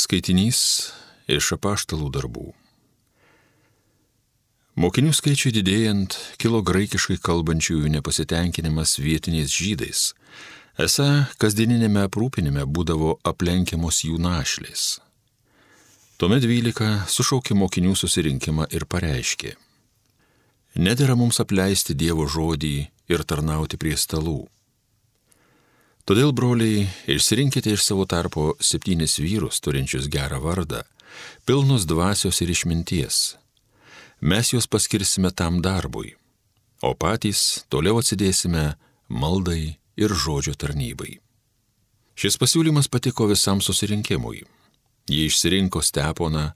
Skaitinys iš apaštalų darbų. Mokinių skaičiui didėjant, kilo graikiškai kalbančiųjų nepasitenkinimas vietiniais žydais. Esą kasdieninėme aprūpinime būdavo aplenkiamos jų našlės. Tuomet dvylika sušaukė mokinių susirinkimą ir pareiškė. Nedėra mums apleisti Dievo žodį ir tarnauti prie stalų. Todėl, broliai, išsirinkite iš savo tarpo septynis vyrus turinčius gerą vardą, pilnus dvasios ir išminties. Mes juos paskirsime tam darbui, o patys toliau atsidėsime maldai ir žodžio tarnybai. Šis pasiūlymas patiko visam susirinkimui. Jie išsirinko Steponą,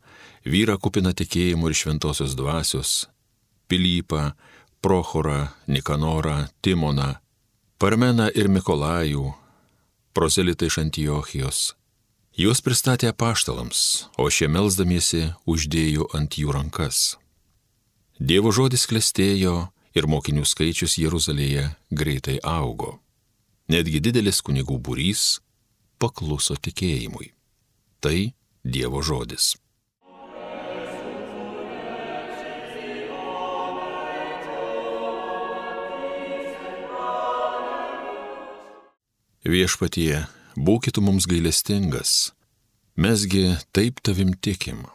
vyrą kupiną tikėjimų ir šventosios dvasios, Pilypą, Prochorą, Nikanorą, Timoną, Parmeną ir Mikolajų, proselitai iš Antiochijos. Juos pristatė paštalams, o šie melzdamiesi uždėjo ant jų rankas. Dievo žodis klestėjo ir mokinių skaičius Jeruzalėje greitai augo. Netgi didelis kunigų būrys pakluso tikėjimui. Tai Dievo žodis. Viešpatie, būkite mums gailestingas, mesgi taip tavim tikim.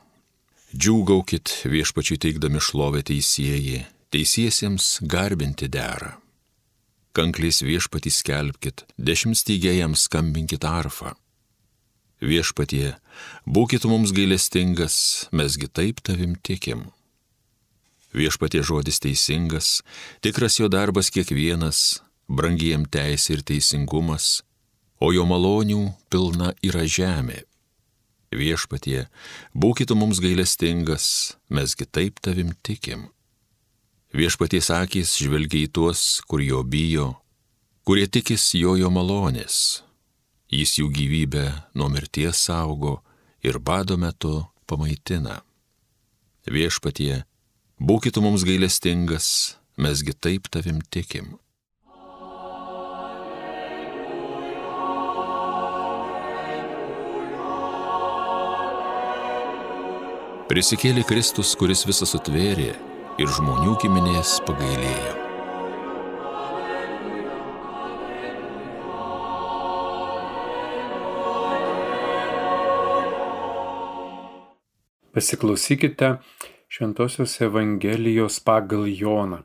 Džiūgaukit viešpačiui teikdami šlovę teisėjai, teisiesiems garbinti dera. Kanklys viešpatį skelbkit, dešimtstygėjams skambinkit arfą. Viešpatie, būkite mums gailestingas, mesgi taip tavim tikim. Viešpatie žodis teisingas, tikras jo darbas kiekvienas, brangiem teisė ir teisingumas, o jo malonių pilna yra žemė. Viešpatie, būkite mums gailestingas, mesgi taip tavim tikim. Viešpaties akis žvelgia į tuos, kur jo bijo, kurie tikis jo jo malonės. Jis jų gyvybę nuo mirties saugo ir bado metu pamaitina. Viešpatie, būkite mums gailestingas, mesgi taip tavim tikim. Prisikėlė Kristus, kuris visą sutvėrė ir žmonių giminės pagailėjo. Pasiklausykite Šventojios Evangelijos pagal Joną.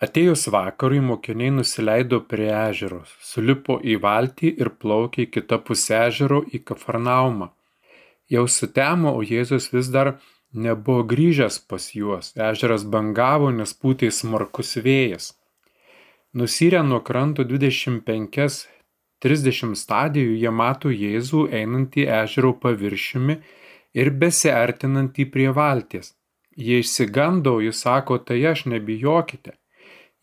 Atėjus vakarui mokiniai nusileido prie ežero, sulipo į valtį ir plaukė į kitą pusę ežero į Kafarnaumą. Jau sutemo, o Jėzus vis dar nebuvo grįžęs pas juos, ežeras bangavo, nes pūtė smarkus vėjas. Nusyrę nuo kranto 25-30 stadijų jie mato Jėzų einantį ežero paviršiumi ir besiartinantį prie valties. Jie išsigando, jis sako, tai aš nebijokite.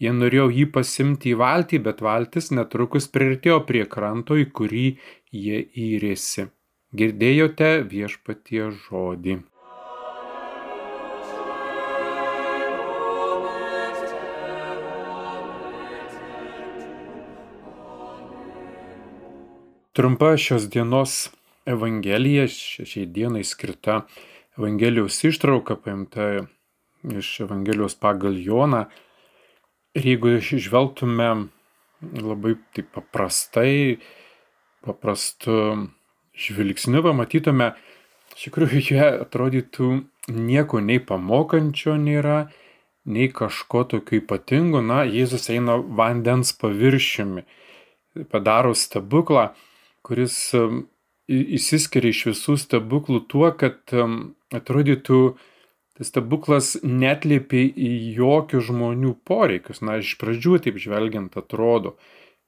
Jie norėjo jį pasimti į valtį, bet valtis netrukus priartėjo prie kranto, į kurį jie įrėsi. Girdėjote viešpatie žodį. Trumpa šios dienos Evangelija, šiai dienai skirta Evangelijos ištrauka paimta iš Evangelijos pagal Joną. Ir jeigu išvelgtume labai taip paprastai, paprastu žvilgsniu, pamatytume, iš tikrųjų joje atrodytų nieko nei pamokančio nėra, nei kažko tokio ypatingo. Na, Jėzus eina vandens paviršiumi, padaro stebuklą kuris įsiskiria iš visų stebuklų tuo, kad atrodytų tas stebuklas netlėpė į jokių žmonių poreikius. Na, iš pradžių taip žvelgiant atrodo.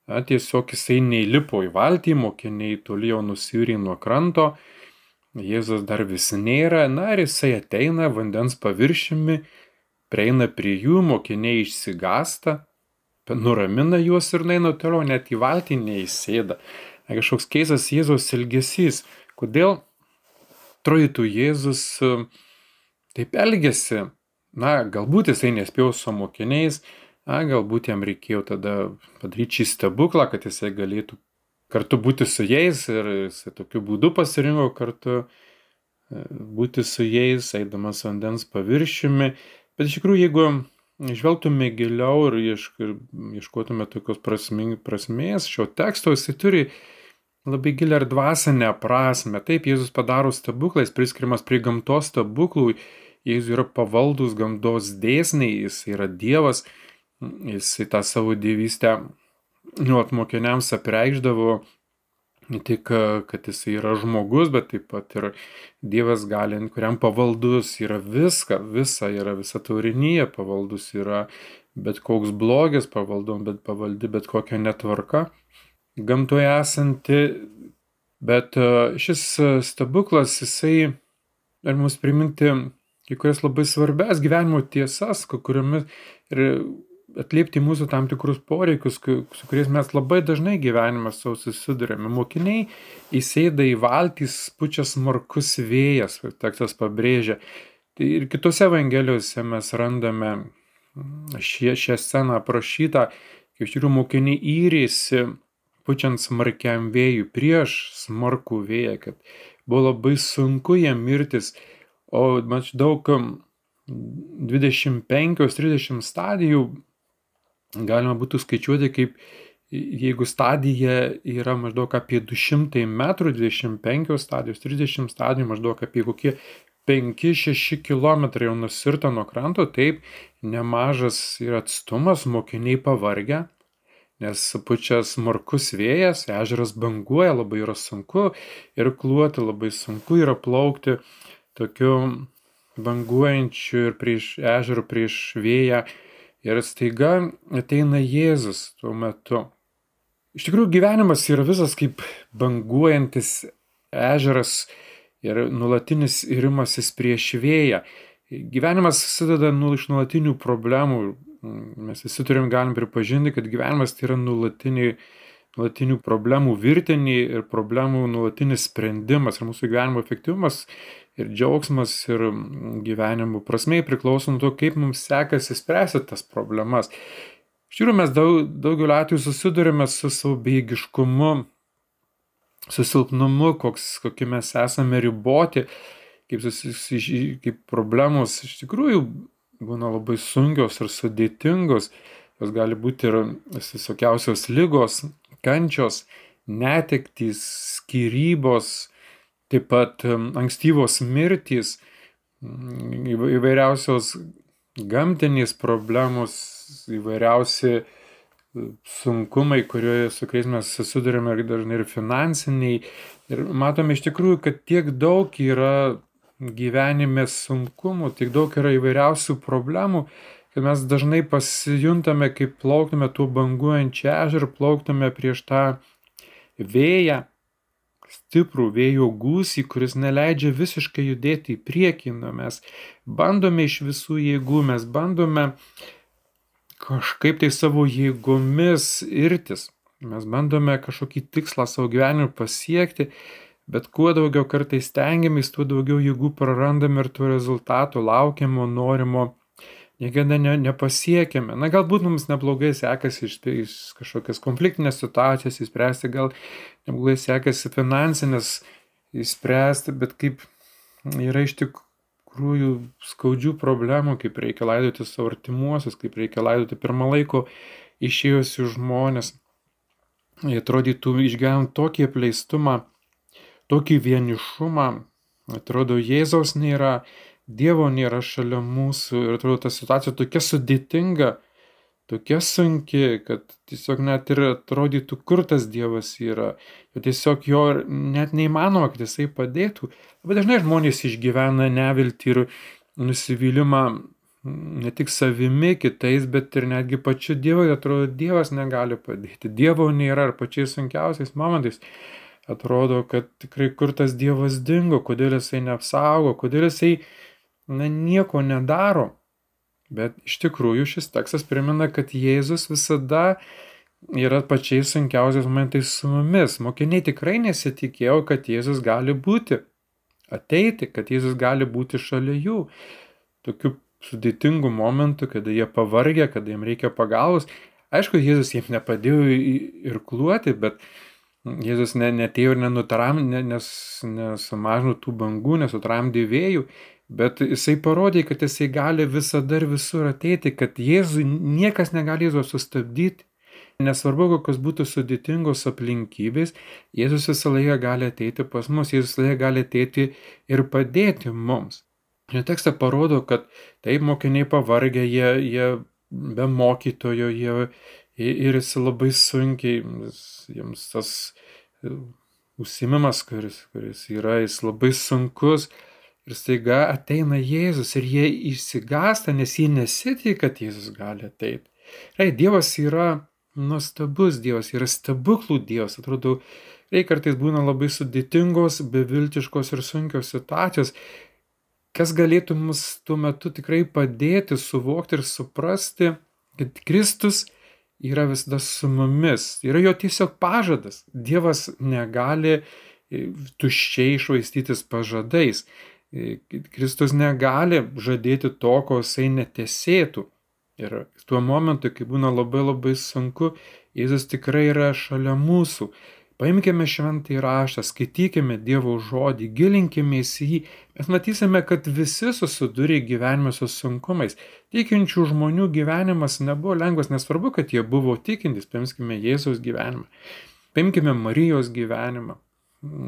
Na, tiesiog jisai neįlipo į valtį, mokiniai toli jau nusirė nuo kranto, Jėzus dar vis nėra, na ir jisai ateina vandens paviršimi, prieina prie jų, mokiniai išsigasta, nuramina juos ir naina toliau, net į valtį neįsėda kažkoks keistas Jėzaus elgesys. Kodėl atrodytų Jėzus e, taip elgesi? Na, galbūt jisai nespėjo su mokiniais, na, galbūt jam reikėjo tada padaryti šį stebuklą, kad jisai galėtų kartu būti su jais ir jisai tokiu būdu pasirinko kartu būti su jais, eidamas vandens paviršiumi. Bet iš tikrųjų, jeigu žvelgtume giliau ir ieškotume tokios prasmės šio teksto, jisai turi labai gilę ir dvasinę prasme. Taip, Jėzus padaro stebuklais, priskirimas prie gamtos stebuklų, Jėzus yra pavaldus gamtos dėsniai, jis yra Dievas, jis tą savo dievystę nuot mokiniams apreikždavo ne tik, kad jis yra žmogus, bet taip pat ir Dievas gali, kuriam pavaldus yra viską, visa yra visa taurinyje, pavaldus yra bet koks blogis, pavaldom, bet pavaldi bet kokia netvarka gamtoje esanti. Bet šis stebuklas, jisai ir mus priminti kai kurias labai svarbias gyvenimo tiesas, kuriomis ir atliepti mūsų tam tikrus poreikius, su kuriais mes labai dažnai gyvenime savo susidurėme. Mokiniai įsėda į valtys, pučia smarkus vėjas, tekstas pabrėžia. Tai ir kitose evangelijose mes randame mm, šie, šią sceną aprašytą, kaip iš tikrųjų mokiniai įrėsi, pučiant smarkiam vėjui, prieš smarkų vėją, kad buvo labai sunku jam mirtis, o maždaug 25-30 stadijų galima būtų skaičiuoti kaip jeigu stadija yra maždaug apie 200 metrų, 25 stadijos, 30 stadijų, maždaug apie kokie 5-6 km jau nusirta nuo kranto, taip nemažas yra atstumas, mokiniai pavargę, nes pučia smarkus vėjas, ežeras banguoja, labai yra sunku ir kluoti, labai sunku yra plaukti tokiu banguojančiu ir prieš ežerų, prieš vėją Ir staiga ateina Jėzus tuo metu. Iš tikrųjų, gyvenimas yra visas kaip banguojantis ežeras ir nulatinis irimasis prieš vėją. Gyvenimas susideda nu, iš nulatinių problemų. Mes visi turim galim pripažinti, kad gyvenimas tai yra nulatiniai nuolatinių problemų virtinį ir problemų nuolatinis sprendimas. Ir mūsų gyvenimo efektyvumas ir džiaugsmas ir gyvenimo prasmei priklauso nuo to, kaip mums sekasi spręsti tas problemas. Iš tikrųjų, mes daug, daugeliu atveju susidurime su savo beigiškumu, su silpnumu, koks, kokie mes esame riboti, kaip, susi, kaip problemos iš tikrųjų būna labai sunkios ir sudėtingos. Jos gali būti ir visokiausios lygos, kančios, netektys, skirybos, taip pat ankstyvos mirtys, įvairiausios gamtinės problemos, įvairiausi e, sunkumai, kurie, su kuriais mes susidurime ir dažnai ir finansiniai. Ir matome iš tikrųjų, kad tiek daug yra gyvenime sunkumų, tiek daug yra įvairiausių problemų, kad mes dažnai pasijuntame, kaip plauktume tuo banguojančiu ežeru, plauktume prieš tą vėją, stiprų vėjo gūsį, kuris neleidžia visiškai judėti į priekį. Na, mes bandome iš visų jėgų, mes bandome kažkaip tai savo jėgomis irtis. Mes bandome kažkokį tikslą savo gyvenimui pasiekti, bet kuo daugiau kartais stengiamės, tuo daugiau jėgų prarandame ir tų rezultatų laukiamo, norimo niekada ne, nepasiekėme. Na, galbūt mums neblogai sekasi iš, iš kažkokias konfliktinės situacijas įspręsti, gal neblogai sekasi finansinės įspręsti, bet kaip yra iš tikrųjų skaudžių problemų, kaip reikia laidoti savo artimuosius, kaip reikia laidoti pirmą laiko išėjusius žmonės. Atrodytų išgyvent tokį apleistumą, tokį vienišumą, atrodo Jėzaus nėra, Dievo nėra šalia mūsų ir atrodo ta situacija tokia sudėtinga, tokia sunki, kad tiesiog net ir atrodytų, kur tas Dievas yra. Ir tiesiog jo net neįmanoma, kad jisai padėtų. Labai dažnai žmonės išgyvena neviltį ir nusivylimą ne tik savimi, kitais, bet ir netgi pačiu Dievu. Atrodo, Dievas negali padėti. Dievo nėra ir pačiais sunkiausiais momentais. Atrodo, kad tikrai kur tas Dievas dingo, kodėl jisai neapsaugo, kodėl jisai na, nieko nedaro. Bet iš tikrųjų šis tekstas primena, kad Jėzus visada yra pačiais sunkiausiais momentais su mumis. Mokiniai tikrai nesitikėjo, kad Jėzus gali būti, ateiti, kad Jėzus gali būti šalia jų. Tokių sudėtingų momentų, kada jie pavargė, kada jiems reikia pagalbos. Aišku, Jėzus jiems nepadėjo ir kluoti, bet Jėzus ne, netėjo ir nenutram, ne, nes, nesumažino tų bangų, nesutramdė vėjų, bet jisai parodė, kad jisai gali visada ir visur ateiti, kad Jėzui niekas negali Jėzų sustabdyti. Nesvarbu, kokios būtų sudėtingos aplinkybės, Jėzus visą laiką gali ateiti pas mus, Jėzus visą laiką gali ateiti ir padėti mums. Ir tekstą parodo, kad taip mokiniai pavargę, jie, jie be mokytojo, jie ir jis labai sunkiai, jiems tas užsimimas, kuris, kuris yra, jis labai sunkus. Ir staiga ateina Jėzus ir jie išsigąsta, nes jie nesitikė, kad Jėzus gali ateiti. Rai, Dievas yra nuostabus Dievas, yra stebuklų Dievas. Atrodo, rai kartais būna labai sudėtingos, beviltiškos ir sunkios situacijos. Kas galėtų mus tuo metu tikrai padėti suvokti ir suprasti, kad Kristus yra visada su mumis. Yra jo tiesiog pažadas. Dievas negali e, tuščiai švaistytis pažadais. E, Kristus negali žadėti to, ko jisai netesėtų. Ir tuo momentu, kai būna labai labai sunku, Jėzus tikrai yra šalia mūsų. Paimkime šventąjį raštą, skaitykime Dievo žodį, gilinkimės į jį. Mes matysime, kad visi susidūrė gyvenime su sunkumais. Tikinčių žmonių gyvenimas nebuvo lengvas, nesvarbu, kad jie buvo tikintis. Paimkime Jėzaus gyvenimą, paimkime Marijos gyvenimą.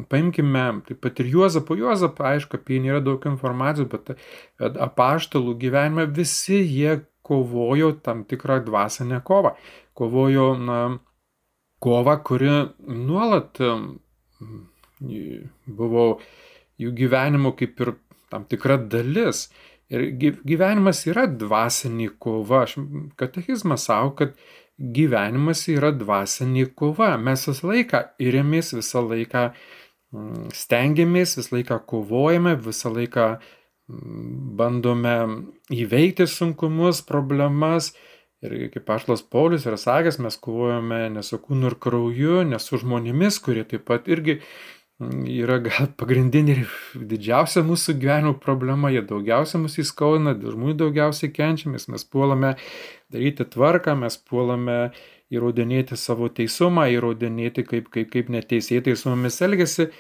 Paimkime taip pat ir Juozapą. Juozapą, aišku, apie jį nėra daug informacijos, bet apaštalų gyvenime visi jie kovojo tam tikrą dvasinę kovą. Kovojo, na, kova, kuri nuolat buvo jų gyvenimo kaip ir tam tikra dalis. Ir gyvenimas yra dvasinė kova. Aš katechizmą savo, kad gyvenimas yra dvasinė kova. Mes visą laiką įrėmės, visą laiką stengiamės, visą laiką kovojame, visą laiką bandome įveikti sunkumus, problemas Ir kaip Paštas Paulius yra sakęs, mes kovojame ne su kūnu ir krauju, ne su žmonėmis, kurie taip pat irgi mm, yra gal pagrindinė ir didžiausia mūsų gyvenimo problema, jie daugiausia mus įskauna, dėl žmonių daugiausiai kenčiamės, mes puolame daryti tvarką, mes puolame įrodinėti savo teisumą, įrodinėti, kaip, kaip, kaip neteisėtai su mumis elgesi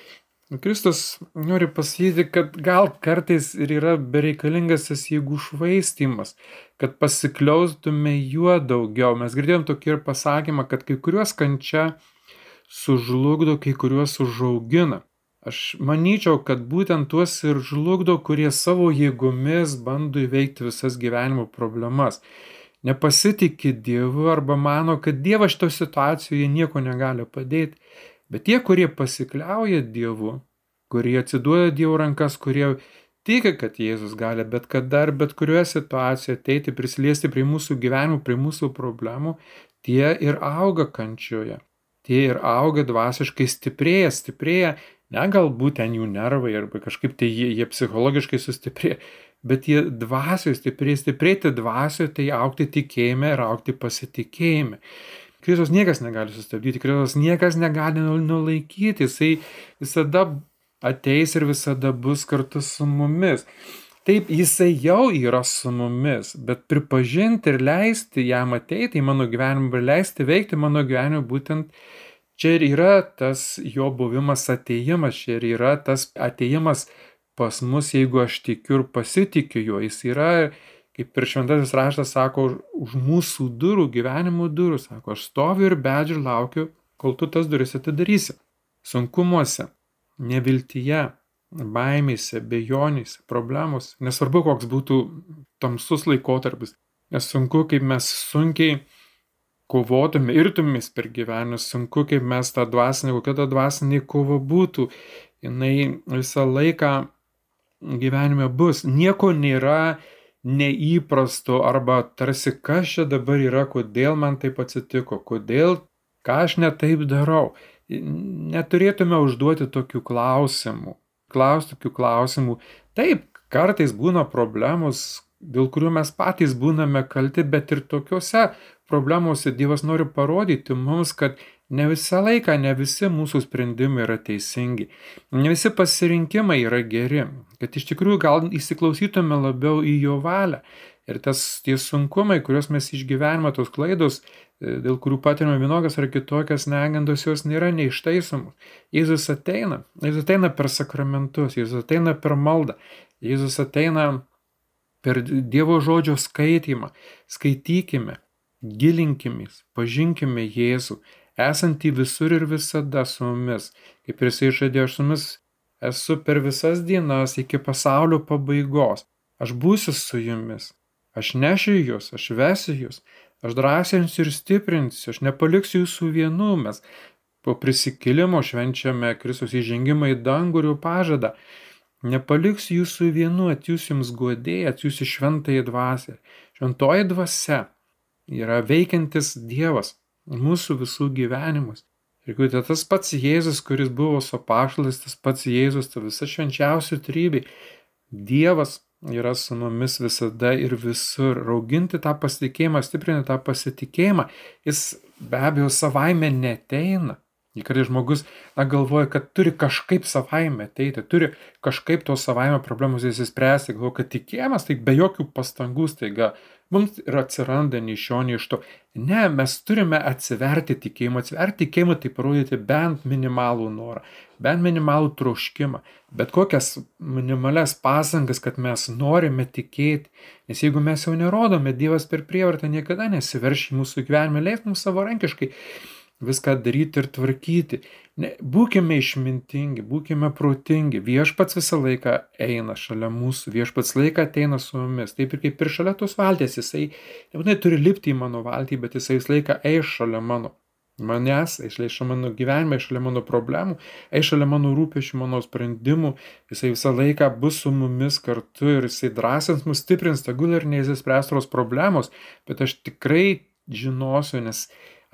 Kristus nori pasakyti, kad gal kartais ir yra bereikalingas tas jėgų švaistimas, kad pasikliaustume juo daugiau. Mes girdėjom tokį ir pasakymą, kad kai kuriuos kančia sužlugdo, kai kuriuos užaugina. Aš manyčiau, kad būtent tuos ir žlugdo, kurie savo jėgomis bando įveikti visas gyvenimo problemas. Nepasitikė Dievu arba mano, kad Dievas šito situacijoje nieko negali padėti Bet tie, kurie pasikliauja Dievu, kurie atsiduoda Dievo rankas, kurie tiki, kad Jėzus gali bet kada ir bet kurioje situacijoje ateiti, prisiliesti prie mūsų gyvenimų, prie mūsų problemų, tie ir auga kančioje. Tie ir auga dvasiškai stiprėja, stiprėja, ne galbūt ten jų nervai arba kažkaip tai jie, jie psichologiškai sustiprėja, bet jie dvasioje stiprėja, stiprėti dvasioje, tai aukti tikėjime ir aukti pasitikėjime. Kristus niekas negali sustabdyti, Kristus niekas negali nulaikyti, jisai visada ateis ir visada bus kartu su mumis. Taip, jisai jau yra su mumis, bet pripažinti ir leisti jam ateiti į mano gyvenimą ir leisti veikti mano gyvenimą būtent čia ir yra tas jo buvimas ateimas, čia ir yra tas ateimas pas mus, jeigu aš tikiu ir pasitikiu juo, jis yra kaip ir šventasis raštas sako, už mūsų durų, gyvenimo durų, sako, aš stoviu ir bedžiu ir laukiu, kol tu tas duris atidarysi. Sunkumuose, neviltyje, baimėse, bejonėse, problemos, nesvarbu, koks būtų tamsus laikotarpis, nes sunku, kaip mes sunkiai kovotume, irtumės per gyvenimą, sunku, kaip mes tą dvasinę, kokia ta dvasinė kova būtų, jinai visą laiką gyvenime bus. Nieko nėra neįprasto arba tarsi kas čia dabar yra, kodėl man taip atsitiko, kodėl, ką aš netaip darau. Neturėtume užduoti tokių klausimų. Klaus tokių klausimų. Taip, kartais būna problemos, dėl kurių mes patys būname kalti, bet ir tokiuose problemuose Dievas nori parodyti mums, kad Ne visą laiką, ne visi mūsų sprendimai yra teisingi, ne visi pasirinkimai yra geri, kad iš tikrųjų gal įsiklausytume labiau į jo valią. Ir tas tie sunkumai, kuriuos mes išgyvename, tos klaidos, dėl kurių patirime vienokias ar kitokias negandos, jos nėra neištaisomos. Jėzus ateina, Jėzus ateina per sakramentus, Jėzus ateina per maldą, Jėzus ateina per Dievo žodžio skaitymą. Skaitykime, gilinkimės, pažinkime Jėzų, esantį visur ir visada su mumis, kaip ir jisai žadėjo, aš su mumis esu per visas dienas iki pasaulio pabaigos, aš būsiu su jumis, aš nešiu jūs, aš vesiu jūs, aš drąsinsiu ir stiprinsiu, aš nepaliksiu jūsų vienų, mes po prisikėlimo švenčiame Kristus įžengimą į dangų ir pažadą. Nepaliks jūsų vienu, atsiūs jums godėją, atsiūs šventąją dvasę. Šventoji dvasia yra veikiantis Dievas mūsų visų gyvenimus. Ir kai tas pats Jėzus, kuris buvo su pašalais, tas pats Jėzus, ta visa švenčiausia trybė, Dievas yra su mumis visada ir visur. Rauginti tą pasitikėjimą, stiprinti tą pasitikėjimą, jis be abejo savaime neteina. Į karį žmogus na, galvoja, kad turi kažkaip savaime ateiti, turi kažkaip tos savaime problemos įsispręsti, galvoja, kad tikėjimas tai be jokių pastangų staiga mums ir atsiranda nei iš šio, nei iš to. Ne, mes turime atsiverti tikėjimą, atsiverti tikėjimą tai parodyti bent minimalų norą, bent minimalų troškimą, bet kokias minimales pasangas, kad mes norime tikėti. Nes jeigu mes jau nerodome, Dievas per prievartą niekada nesiverš į mūsų gyvenimą, leis mums savarankiškai viską daryti ir tvarkyti. Ne, būkime išmintingi, būkime protingi. Viešpats visą laiką eina šalia mūsų, viešpats laiką ateina su mumis. Taip ir kaip ir šalia tos valties, jisai nebūtinai turi lipti į mano valtį, bet jisai visą laiką eis šalia mano. Manęs, eis šalia mano gyvenime, eis šalia mano problemų, eis šalia mano rūpešių, mano sprendimų. Jisai visą laiką bus su mumis kartu ir jisai drąsins mus stiprins, tegul ir neįsispręstos problemos, bet aš tikrai žinosiu, nes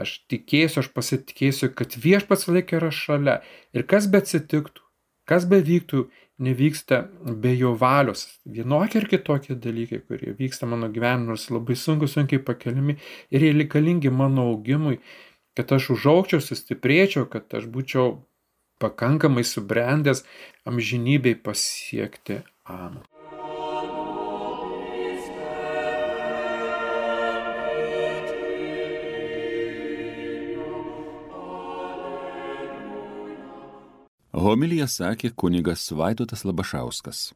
aš tikėsiu, aš pasitikėsiu, kad viešpats laikė yra šalia. Ir kas be atsitiktų, kas be vyktų, nevyksta be jo valios. Vienokie ir kitokie dalykai, kurie vyksta mano gyvenime, nors labai sunku, sunkiai pakeliami ir jie reikalingi mano augimui, kad aš užaukčiau, sustiprėčiau, kad aš būčiau pakankamai subrendęs amžinybei pasiekti. Amen. Homilija sakė kunigas Vaidotas Labašauskas.